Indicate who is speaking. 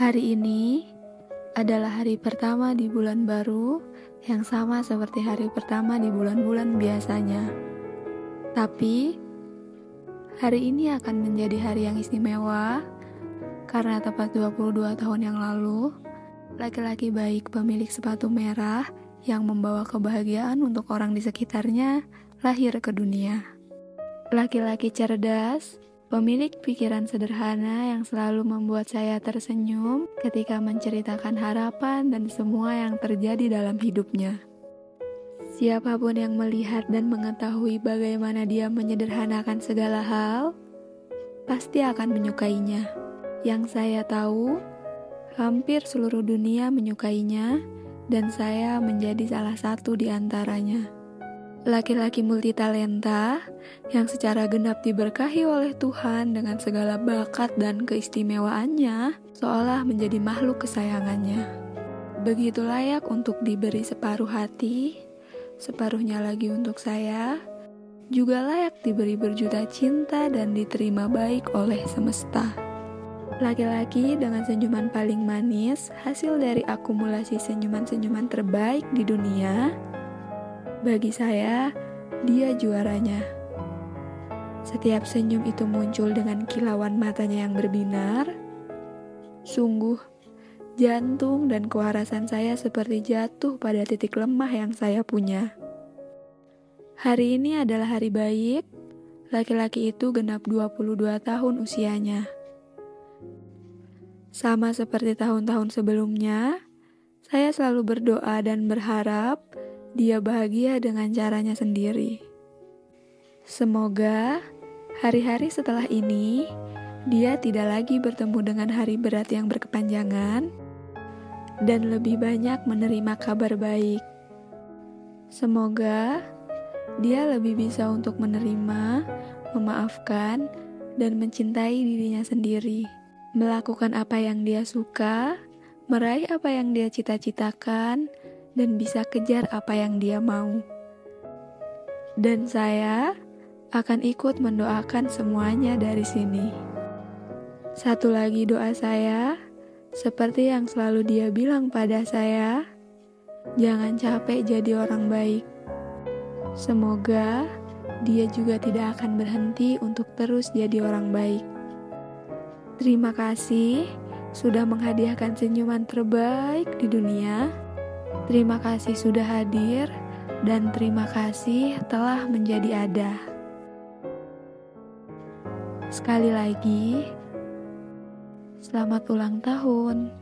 Speaker 1: Hari ini adalah hari pertama di bulan baru yang sama seperti hari pertama di bulan-bulan biasanya. Tapi hari ini akan menjadi hari yang istimewa karena tepat 22 tahun yang lalu laki-laki baik pemilik sepatu merah yang membawa kebahagiaan untuk orang di sekitarnya lahir ke dunia. Laki-laki cerdas Pemilik pikiran sederhana yang selalu membuat saya tersenyum ketika menceritakan harapan dan semua yang terjadi dalam hidupnya. Siapa pun yang melihat dan mengetahui bagaimana dia menyederhanakan segala hal, pasti akan menyukainya. Yang saya tahu, hampir seluruh dunia menyukainya, dan saya menjadi salah satu di antaranya laki-laki multitalenta yang secara genap diberkahi oleh Tuhan dengan segala bakat dan keistimewaannya, seolah menjadi makhluk kesayangannya. Begitu layak untuk diberi separuh hati, separuhnya lagi untuk saya, juga layak diberi berjuta cinta dan diterima baik oleh semesta. Laki-laki dengan senyuman paling manis, hasil dari akumulasi senyuman-senyuman terbaik di dunia, bagi saya, dia juaranya. Setiap senyum itu muncul dengan kilauan matanya yang berbinar. Sungguh, jantung dan kewarasan saya seperti jatuh pada titik lemah yang saya punya. Hari ini adalah hari baik. Laki-laki itu genap 22 tahun usianya. Sama seperti tahun-tahun sebelumnya, saya selalu berdoa dan berharap dia bahagia dengan caranya sendiri. Semoga hari-hari setelah ini dia tidak lagi bertemu dengan hari berat yang berkepanjangan dan lebih banyak menerima kabar baik. Semoga dia lebih bisa untuk menerima, memaafkan, dan mencintai dirinya sendiri, melakukan apa yang dia suka, meraih apa yang dia cita-citakan, dan bisa kejar apa yang dia mau. Dan saya akan ikut mendoakan semuanya dari sini. Satu lagi doa saya, seperti yang selalu dia bilang pada saya, jangan capek jadi orang baik. Semoga dia juga tidak akan berhenti untuk terus jadi orang baik. Terima kasih sudah menghadiahkan senyuman terbaik di dunia. Terima kasih sudah hadir, dan terima kasih telah menjadi ada. Sekali lagi, selamat ulang tahun.